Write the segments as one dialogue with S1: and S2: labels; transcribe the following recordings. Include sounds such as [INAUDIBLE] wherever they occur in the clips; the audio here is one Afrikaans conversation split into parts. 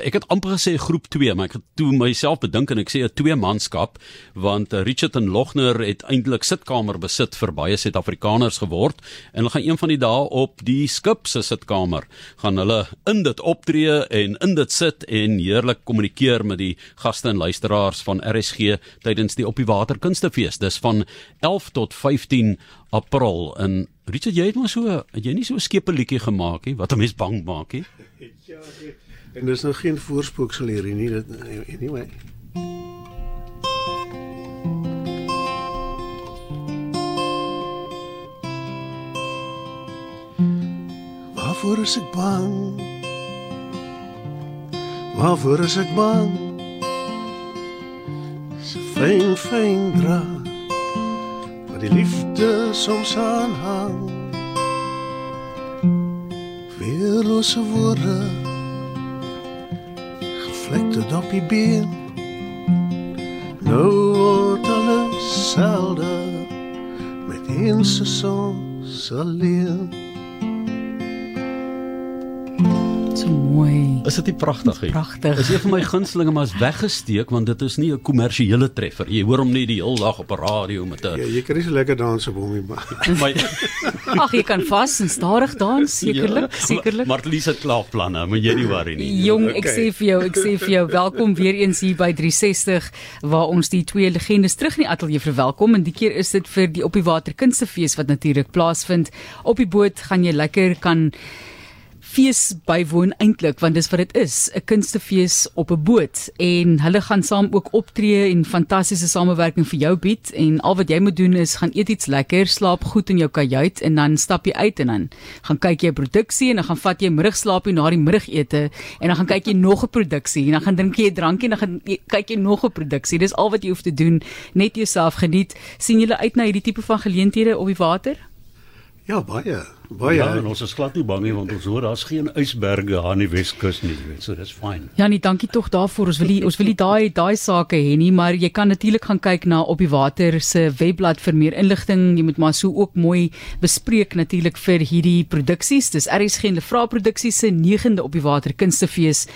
S1: Ek het amper gesê groep 2, maar ek het toe myself bedink en ek sê 'n twee manskap want uh, Richard en Logner het eintlik sitkamer besit vir baie Suid-Afrikaners geword en hulle gaan een van die dae op die skip se sitkamer gaan hulle in dit optree en in dit sit en heerlik kommunikeer met die gaste en luisteraars van RSG tydens die Op die Water Kunstefees. Dis van 11 tot 15 April en Richard jy het maar so jy nie so 'n skepelietjie gemaak nie wat 'n mens bang maak nie. [LAUGHS]
S2: Ja, ek En dis nou geen voorspooksel hier nie, dit anyway. Waarvoor is ek bang? Waarvoor is ek bang? Se fyn fyn dra. Wat die liefde soms aanhang. Weerlose woorde tot op die been. Nou word alles selde met een seisoen alleen.
S3: Mooi.
S1: Is dit nie pragtig nie?
S3: Pragtig.
S1: Is een van my gunstelinge maar is weggesteek want dit is nie 'n kommersiële treffer. Jy hoor hom nie die hele dag op 'n radio met 'n
S2: Ja, jy kan nie so lekker dans op hom nie. [LAUGHS]
S1: my
S3: Ag, jy kan vas en stadig dans, sekerlik, ja, sekerlik.
S1: Martlies het klaar planne, moet jy nie worry nie.
S3: Jong, ek sê vir jou, ek sê vir jou, welkom weer eens hier by 360 waar ons die twee legendes terug in die ateljee verwelkom en die keer is dit vir die op die water kunstefees wat natuurlik plaasvind. Op die boot gaan jy lekker kan fees bywoon eintlik want dis wat dit is 'n kunstefees op 'n boot. En hulle gaan saam ook optree en fantastiese samewerking vir jou bied. En al wat jy moet doen is gaan eet iets lekker slaap goed in jou kajuit en dan stap jy uit en dan gaan kyk jy 'n produksie en dan gaan vat jy middagslaapie na die middagete en dan gaan kyk jy nog 'n produksie en dan gaan drink jy 'n drankie en dan gaan jy, kyk jy nog 'n produksie. Dis al wat jy hoef te doen. Net jouself geniet. Sien julle uit na hierdie tipe van geleenthede op die water?
S2: Ja, baie. Baie.
S4: Ja, en ons is glad nie bang nie want ons hoor daar's geen ysberge aan die Weskus nie, weet, so dis fyn.
S3: Ja, nee, dankie tog daarvoor. Ons wil nie ons wil nie daai daai sake hê nie, maar jy kan natuurlik gaan kyk na op die water se webblad vir meer inligting. Jy moet maar so ook mooi bespreek natuurlik vir hierdie produksies. Dis RSG en Lefra Produksies se 9de op die water kunstefees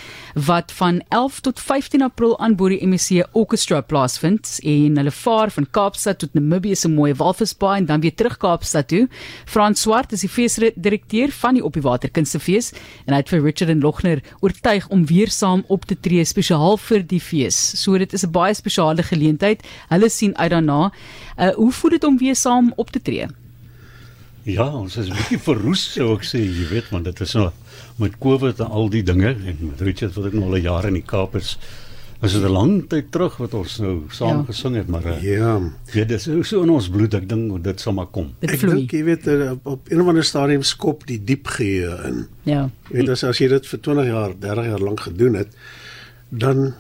S3: wat van 11 tot 15 April aan bo die MSC Orchestra plaasvind en hulle vaar van Kaapstad tot Namibië se mooi Walvisbaai en dan weer terug Kaapstad toe. Frans Swart is die feesdirekteur van die Op die Water Kunstefees en hy het vir Richard en Logner oortuig om weer saam op te tree spesiaal vir die fees. So dit is 'n baie spesiale geleentheid. Hulle sien uit daarna. Uh, hoe voel dit om weer saam op te tree?
S4: Ja, ons is 'n bietjie verroes sou ek sê, jy weet, want dit is nou met COVID en al die dinge en met Richard wat ek nou al jaar in die Kaap is. Is dit 'n lang tyd terug wat ons nou saam
S3: Ja.
S4: gesing het, maar uh,
S2: Ja.
S4: weet dis so- in ons bloed, ek dink dit sal maar kom.
S3: Dit
S2: Ek dink jy weet eh, op, op een of ander stadium skop die diep geheue in.
S3: Ja.
S2: Jy weet as, as jy dit vir 20 jaar, 30 jaar lank gedoen het, dan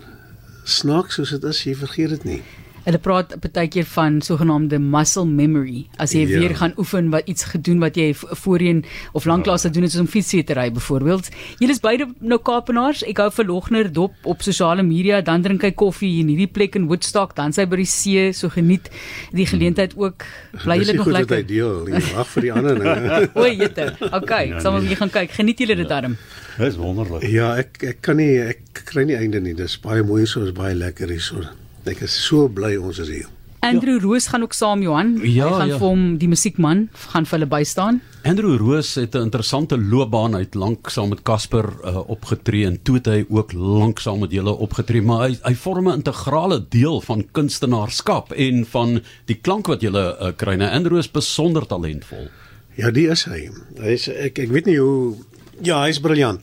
S2: snaaks soos dit is, jy vergeet dit nie.
S3: Hulle praat baie keer van sogenaamde muscle memory. As jy
S2: Ja.
S3: weer gaan oefen wat iets gedoen wat jy voorheen of lanklaas gedoen het soos om fiets te ry byvoorbeeld. Julle is beide nou Kaapenaars. Ek hou vir Logner dop op sosiale media, dan drink hy koffie in hierdie plek in Woodstock, dan sy by die see, so geniet die geleentheid ook. Bly
S2: Dis
S3: julle nog
S2: goed wat
S3: lekker?
S2: hy deel. Wag vir die ander dinge. [LAUGHS]
S3: O, jette. Okay, ek sal maar weer gaan kyk. Geniet julle dit darm.
S4: Dis wonderlik.
S2: Ja, ek ek kan nie ek kry nie einde nie. Dis baie mooi so, is baie lekker hier so. Ek is so bly ons is hier.
S3: Andrew Roos gaan ook saam Johan.
S1: Ja,
S3: hy gaan
S1: ja.
S3: vir hom die musiekman gaan vir hulle bystaan.
S1: Andrew Roos het 'n interessante loopbaan uit lank saam met Casper uh, opgetree en toe het hy ook lank saam met julle opgetree, maar hy hy vorm 'n integrale deel van kunstenaarskap en van die klank wat julle uh, kry. Nou Andrew is besonder talentvol.
S2: Ja, die is hy. Hy is ek ek weet nie hoe ja, hy's briljant.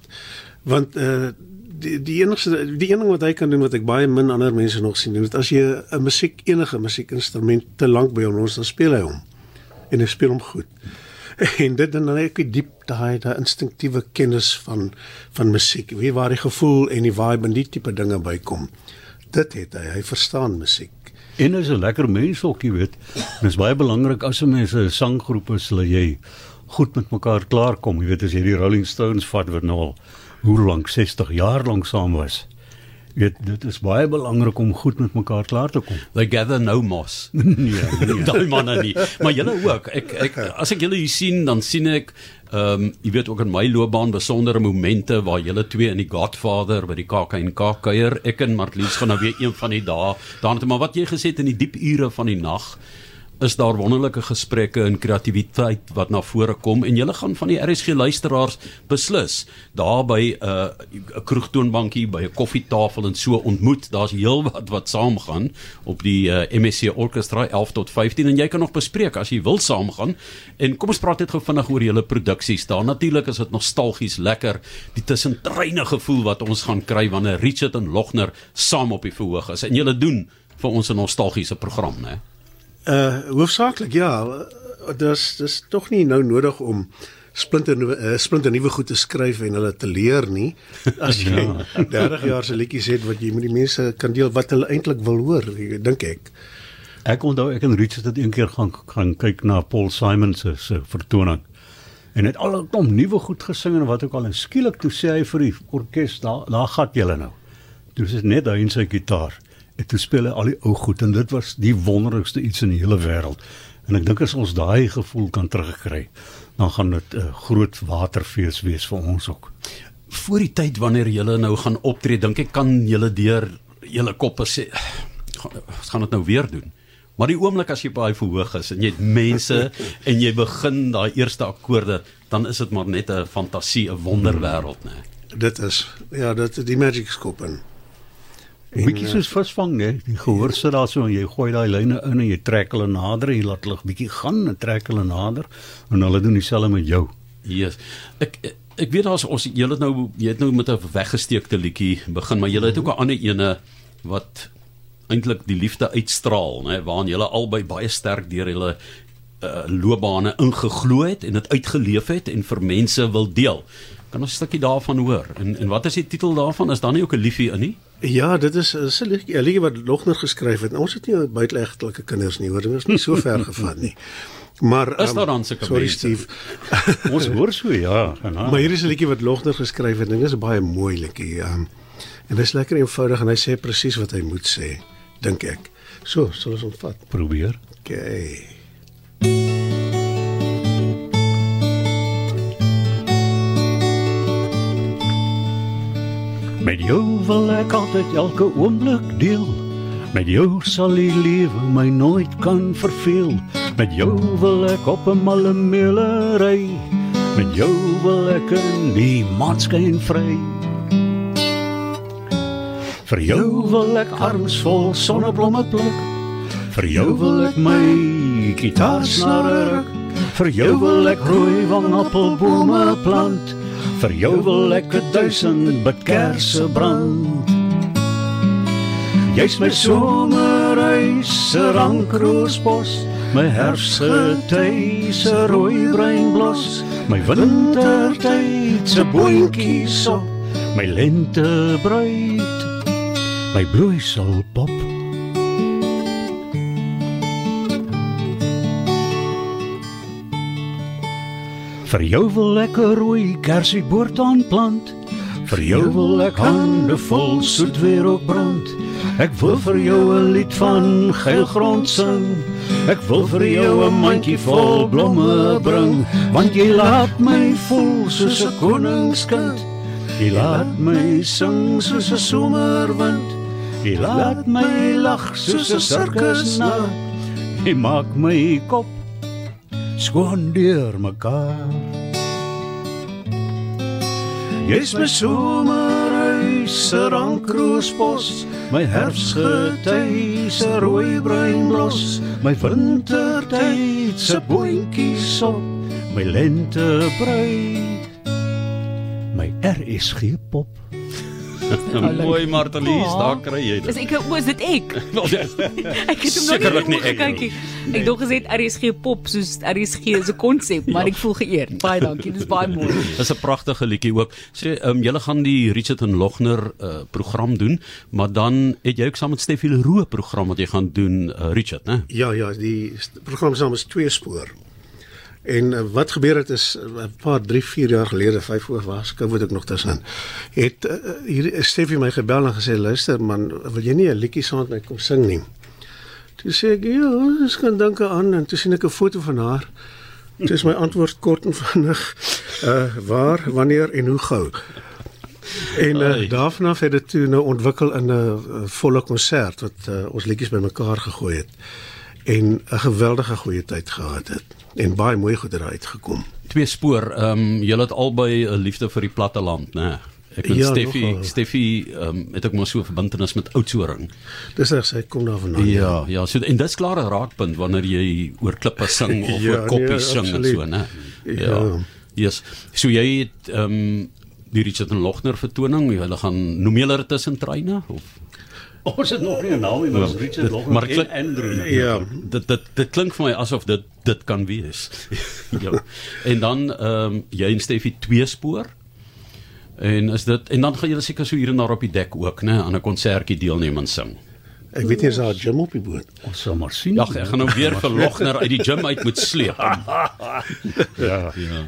S2: Want uh die die enigste die een ding wat hy kan doen wat ek baie min ander mense nog sien doen, is as jy 'n musiek enige musiekinstrument te lank by hom los, dan speel hy hom. En hy speel hom goed. [LAUGHS] En dit dan net ek diep daai daai instinktiewe kennis van van musiek. Wie waar die gevoel en die vibe en die tipe dinge bykom. Dit het hy. Hy verstaan musiek.
S4: En hy's 'n lekker mens ook, jy weet. Dit is baie belangrik as 'n mens 'n sanggroep is, dat jy goed met mekaar klaarkom. Jy weet as jy die Rolling Stones vat wat nou al hoe lank 60 jaar lank saam was. Weet, dit is baie belangrik om goed met mekaar klaar te kom.
S1: They gather no moss. [LAUGHS]
S4: nee, nee. [LAUGHS]
S1: Daai manne nie. Maar julle ook. Ek ek as ek julle hier sien, dan sien ek ehm um, jy weet ook in my loopbaan besondere momente waar julle twee in die Godfather by die KAK&K kuier. Ek en Marlies gaan nou weer een van die dae daarna maar wat jy gesê het in die diep ure van die nag is daar wonderlike gesprekke en kreatiwiteit wat na vore kom en julle gaan van die RSG luisteraars beslis daar by 'n uh, 'n kroegtoonbankie by 'n koffietafel en so ontmoet. Daar's heelwat wat saamgaan op die uh, MSC Orchestra 11 tot 15 en jy kan nog bespreek as jy wil saamgaan. En kom ons praat net gou vinnig oor julle produksies. Daar natuurlik is dit nostalgies lekker die tussentreine gevoel wat ons gaan kry wanneer Richard en Logner saam op die verhoog is. En julle doen vir ons 'n nostalgiese program, né?
S2: Uh hoofsaaklik ja, dis dis tog nie nou nodig om splinter uh, splinter nuwe goed te skryf en hulle te leer nie. As jy [LAUGHS] ja. 30 jaar se liedjies het wat jy met die mense kan deel wat hulle eintlik wil hoor, dink ek.
S4: Ek onthou ek en Richard het eendag gaan gaan kyk na Paul Simon se se vertoning. En het al 'n klomp nuwe goed gesing en wat ook al en skielik toe sê hy vir die orkes daar daar gat julle nou. Toe is net hy en sy gitaar. En toe speel hy al die ou goed en dit was die wonderlikste iets in die hele wêreld. En ek dink as ons daai gevoel kan terugkry, dan gaan dit 'n uh, groot waterfees wees vir ons ook.
S1: Voor die tyd wanneer julle nou gaan optree, dink ek kan julle deur julle koppe sê ons gaan dit nou weer doen. Maar die oomblik as jy baie verhoog is en jy het mense [LAUGHS] en jy begin daai eerste akkoorde, dan is dit maar net 'n fantasie, 'n wonderwêreld, né? Nee.
S2: Dit is ja, dit die magic skop in.
S4: Bietjie soos visvang, né? Die gehoor sit daar so en jy gooi daai lyne in en jy trek hulle nader en jy laat hulle bietjie gaan en trek hulle nader en hulle doen dieselfde met jou.
S1: Yes. Ek ek weet daar's ons jy het nou jy het nou met 'n weggesteekte liedjie begin, maar jy het ook 'n ander ene wat eintlik die liefde uitstraal, né, waarin julle albei baie sterk deur julle uh, loopbane ingeglo het en dit uitgeleef het en vir mense wil deel. Kan ons 'n stukkie daarvan hoor? En en wat is die titel daarvan? Is daar nie ook 'n liefie in nie?
S2: Ja, dit is 'n liedjie, 'n liedjie wat Logner geskryf het. Ons het nie buiteegtelike kinders nie, hoor, dit is nie so ver [LAUGHS] gevat nie. Maar
S1: is daar dan sulke
S2: Sorry Steve. [LAUGHS]
S4: ons hoor so ja.
S2: Genade. Maar hier is 'n liedjie wat Logner geskryf het. Dit is baie mooi liedjie. Um, en dit is lekker eenvoudig en hy sê presies wat hy moet sê, dink ek. So, sal ons ontvat.
S4: Probeer.
S2: Okay.
S4: Met jou wil ek altyd elke oomblik deel. Met jou sal die lewe my nooit kan verveel. Met jou wil ek op 'n malle meelery. Met jou wil ek in die maanskyn vry. Vir jou wil ek arms vol sonneblomme pluk. Vir jou wil ek my gitaar snare ruk. Vir jou wil ek rooi wangappelbome plant. Vir jou wil ek 'n duisend bidkerse brand. Jy's my somerhuis, se rankroosbos, my herfsgety se rooi bruin blos, my wintertyd se boontjie sop, my lente bruid, my bloeisel pop. Vir jou wil ek 'n rooi kersie boord aanplant. Vir jou wil ek hande vol soet weer op brand. Ek wil vir jou 'n lied van geelgrond sing. Ek wil vir jou 'n mandjie vol blomme bring, want jy laat my voel soos 'n koningskind. Jy laat my sing soos 'n somerwind. Jy laat my lag soos 'n sirkusnaar. Jy maak my kop skoon deur mekaar. Jy's my somerhuis, se rankroosbos, my herfsgety se rooi bruin blos, my wintertyd se boontjie sop, my lente bruid, my RSG pop. [LAUGHS]
S1: Mooi Martelies,
S3: Ja.
S1: daar kry jy
S3: Is
S1: dit.
S3: ek was dit ek? Ek het hom nog nie
S1: nie ek
S3: gekyk nie. Ek dink gesê RSG pop soos RSG is 'n konsep, maar ek voel geëerd. Baie dankie. Dis baie mooi. [LAUGHS]
S1: Dis 'n pragtige liedjie ook. Sê, ehm um, julle gaan die Richard en Logner uh, program doen, maar dan het jy ook saam met Steffie Leroe program wat jy gaan doen, uh, Richard, né?
S2: Ja, ja, die program se naam is Twee Spoor. En uh, wat gebeur het is 'n uh, paar 3, 4 jaar gelede, 5 oor was, COVID ek nog tussen. Het uh, hier Stefie my gebel en gesê, "Luister man, wil jy nie 'n liedjie saam met my kom sing nie?" Toe sê ek, "Ja, ek kan dink aan." En toe sien ek 'n foto van haar. Dit is my antwoord kort en vinnig. Uh waar, wanneer en hoe gou? En uh, daarvan het dit toe nou ontwikkel in 'n uh, volle konsert wat uh, ons liedjies bymekaar gegooi het en 'n geweldige goeie tyd gehad het en baie mooi goed eruit gekom.
S1: Twee spoor, ehm um, jy het albei 'n liefde vir die platte land, né? Ek en ja, Steffi, Steffi ehm um, het ook maar so 'n verbintenis met Oudtshoorn.
S2: Dis reg, sy kom daar vandaan.
S1: Ja, ja, ja so en dit's klaar 'n raakpunt wanneer jy oor klippe sing [LAUGHS] of ja, oor koppies nee, sing en so, né? Ja. ja. Yes. So jy het ehm um, die Richard en Lochner vertoning, hulle gaan noem julle dit tussen treine of [LAUGHS]
S4: Ons het nog nie 'n naam nie, maar ja, Richard Lochner maar klink, en Andrew.
S1: Ja, dit dit dit klink vir my asof dit dit kan wees. [LAUGHS] ja. En dan ehm um, jy en Steffi twee spoor. En is dit en dan gaan julle seker so hier en daar op die dek ook, né, aan 'n konsertjie deelneem en sing.
S2: Ek weet nie as daar 'n gym op die boot.
S4: Ons sal maar sien.
S1: Ja, ek gaan nou weer vir Lochner uit die gym uit moet sleep. [LAUGHS]
S4: ja.
S1: Ja.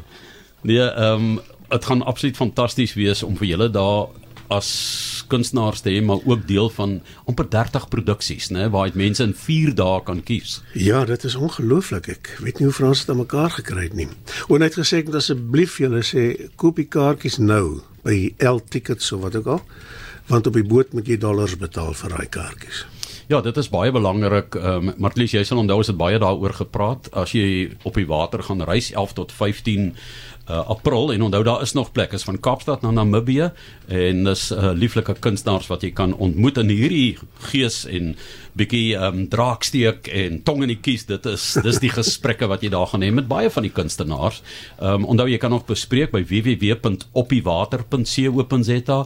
S1: Nee, ehm um, dit gaan absoluut fantasties wees om vir julle daar as kunstenaars te hê maar ook deel van amper 30 produksies nê waar dit mense in 4 dae kan kies.
S2: Ja, dit is ongelooflik. Ek weet nie hoe Frans dit aan mekaar gekry het nie. O, net gesê ek moet asseblief julle sê koop die kaartjies nou by L Tickets of wat ook al want op die boot moet jy dollars betaal vir daai kaartjies.
S1: Ja, dit is baie belangrik. Ehm um, Martlies, jy sal onthou ons het baie daaroor gepraat. As jy op die water gaan reis 11 tot 15 uh, April en onthou daar is nog plek is van Kaapstad na Namibië en dis uh, lieflike kunstenaars wat jy kan ontmoet in hierdie gees en bietjie um, draaksteek en tong in die kies dit is dis die gesprekke wat jy daar gaan hê met baie van die kunstenaars. Ehm um, onthou jy kan nog bespreek by www.oppiewater.co.za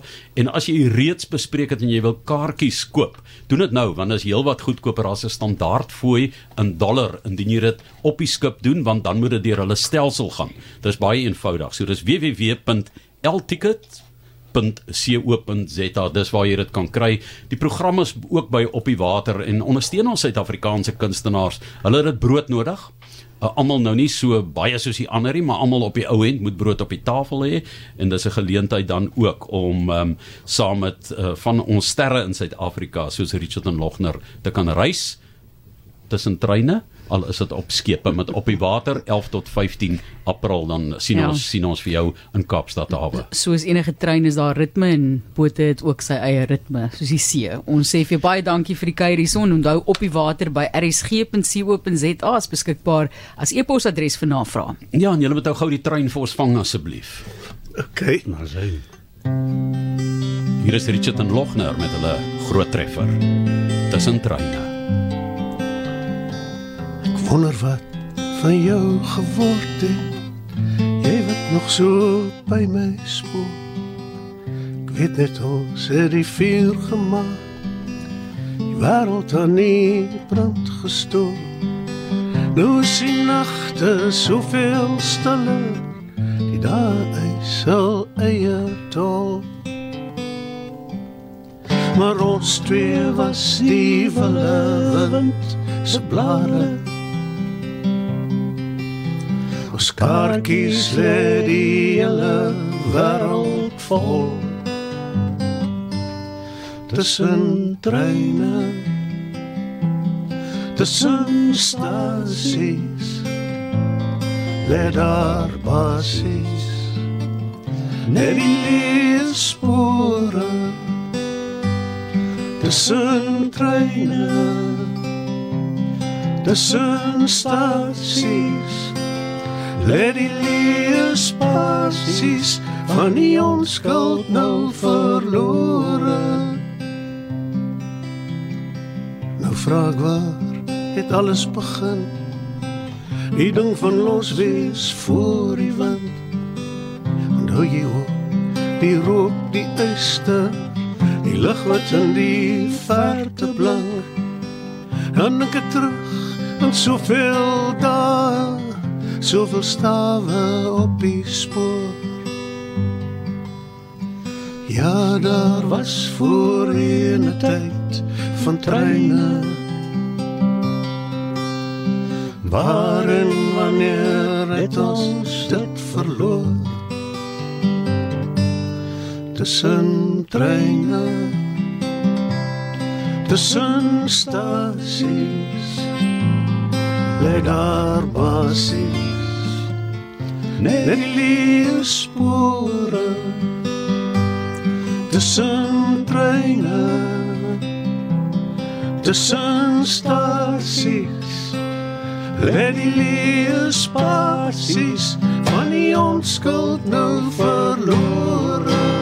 S1: en as jy reeds bespreek het en jy wil kaartjies koop, doen dit nou want dit is heelwat goedkoper as 'n standaard fooi in dollar indien jy dit op die skip doen want dan moet dit deur hulle stelsel gaan. Dis baie eenvoudig. So dis www.lticket.co.za. Dis waar jy dit kan kry. Die program is ook by op die water en ondersteun ons Suid-Afrikaanse kunstenaars. Hulle het dit brood nodig. Uh, almal nou nie so baie soos die ander nie, maar almal op die ou end moet brood op die tafel hê. En dis 'n geleentheid dan ook om um, saam met uh, van ons sterre in Suid-Afrika soos Richard en Logner te kan reis tussen treine al is dit op skepe met op die water 11 tot 15 April dan sien ja. ons sien ons vir jou in Kaapstad hawe.
S3: Soos enige trein is daar ritme en bote het ook sy eie ritme soos die see. Ons sê vir baie dankie vir die kuier hierson. Onthou op die water by rsg.co.za is beskikbaar as e-posadres vir navrae.
S1: Ja, en jy moet nou gou die trein vir ons vang asseblief.
S2: OK,
S4: maar sy
S1: Hier is Richard en Lochner met hulle groot treffer. Tussen treine
S2: wonder wat van jou geword het. Jy wat nog so by my spoor. Ek weet net ons het die vuur gemaak. Die wêreld aan nie brand gestoor. Nou is die nagte soveel stiller. Die dae sal eie tol. Maar ons twee was die verlewend se blare Ons kaartjies lê die hele wêreld vol. Tussen treine. Tussen stasies. Lê daar basies. Net die leespore. Tussen treine. Tussen stasies. Let die lees passies van die onskuld nou verlore. Nou vra ek waar het alles begin? Die ding van los wees voor die wind. Onthou jy ook die rook, die uiste, die lig wat in die verte blink. Dan ek terug en soveel daar soveel stawe op die spoor. Ja, daar was voorheen 'n tyd van treine. Waar en wanneer het ons dit verloor? Tussen treine Tussen stasies Lê daar basies Net die leë spore Tussen treine Tussen stasies Lê die leë spasies Van die onskuld nou verlore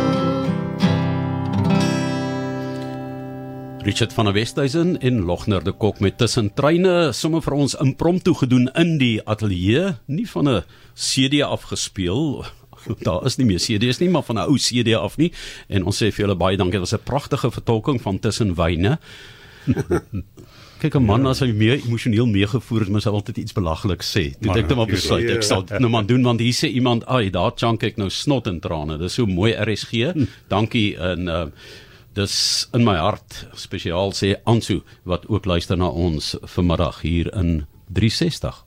S1: Richard van der Westhuizen en Logner de Kok met tussen treine sommer vir ons impromptu gedoen in die ateljee, nie van 'n CD afgespeel. [LAUGHS] Daar is nie meer CD's nie, maar van 'n ou CD af nie. En ons sê vir julle baie dankie. Dit was 'n pragtige vertolking van Tussen Wyne. [LAUGHS] Kyk 'n man ja. as hy meer emosioneel meegevoer het, moet hy altyd iets belaglik sê. Toe ek dit maar besluit, ek sal dit nou maar doen want hier sê iemand, "Ag, daar chunk ek nou snot en trane." Dis so mooi RSG. [LAUGHS] Dankie en uh dis in my hart spesiaal sê Ansu wat ook luister na ons vanmiddag hier in 360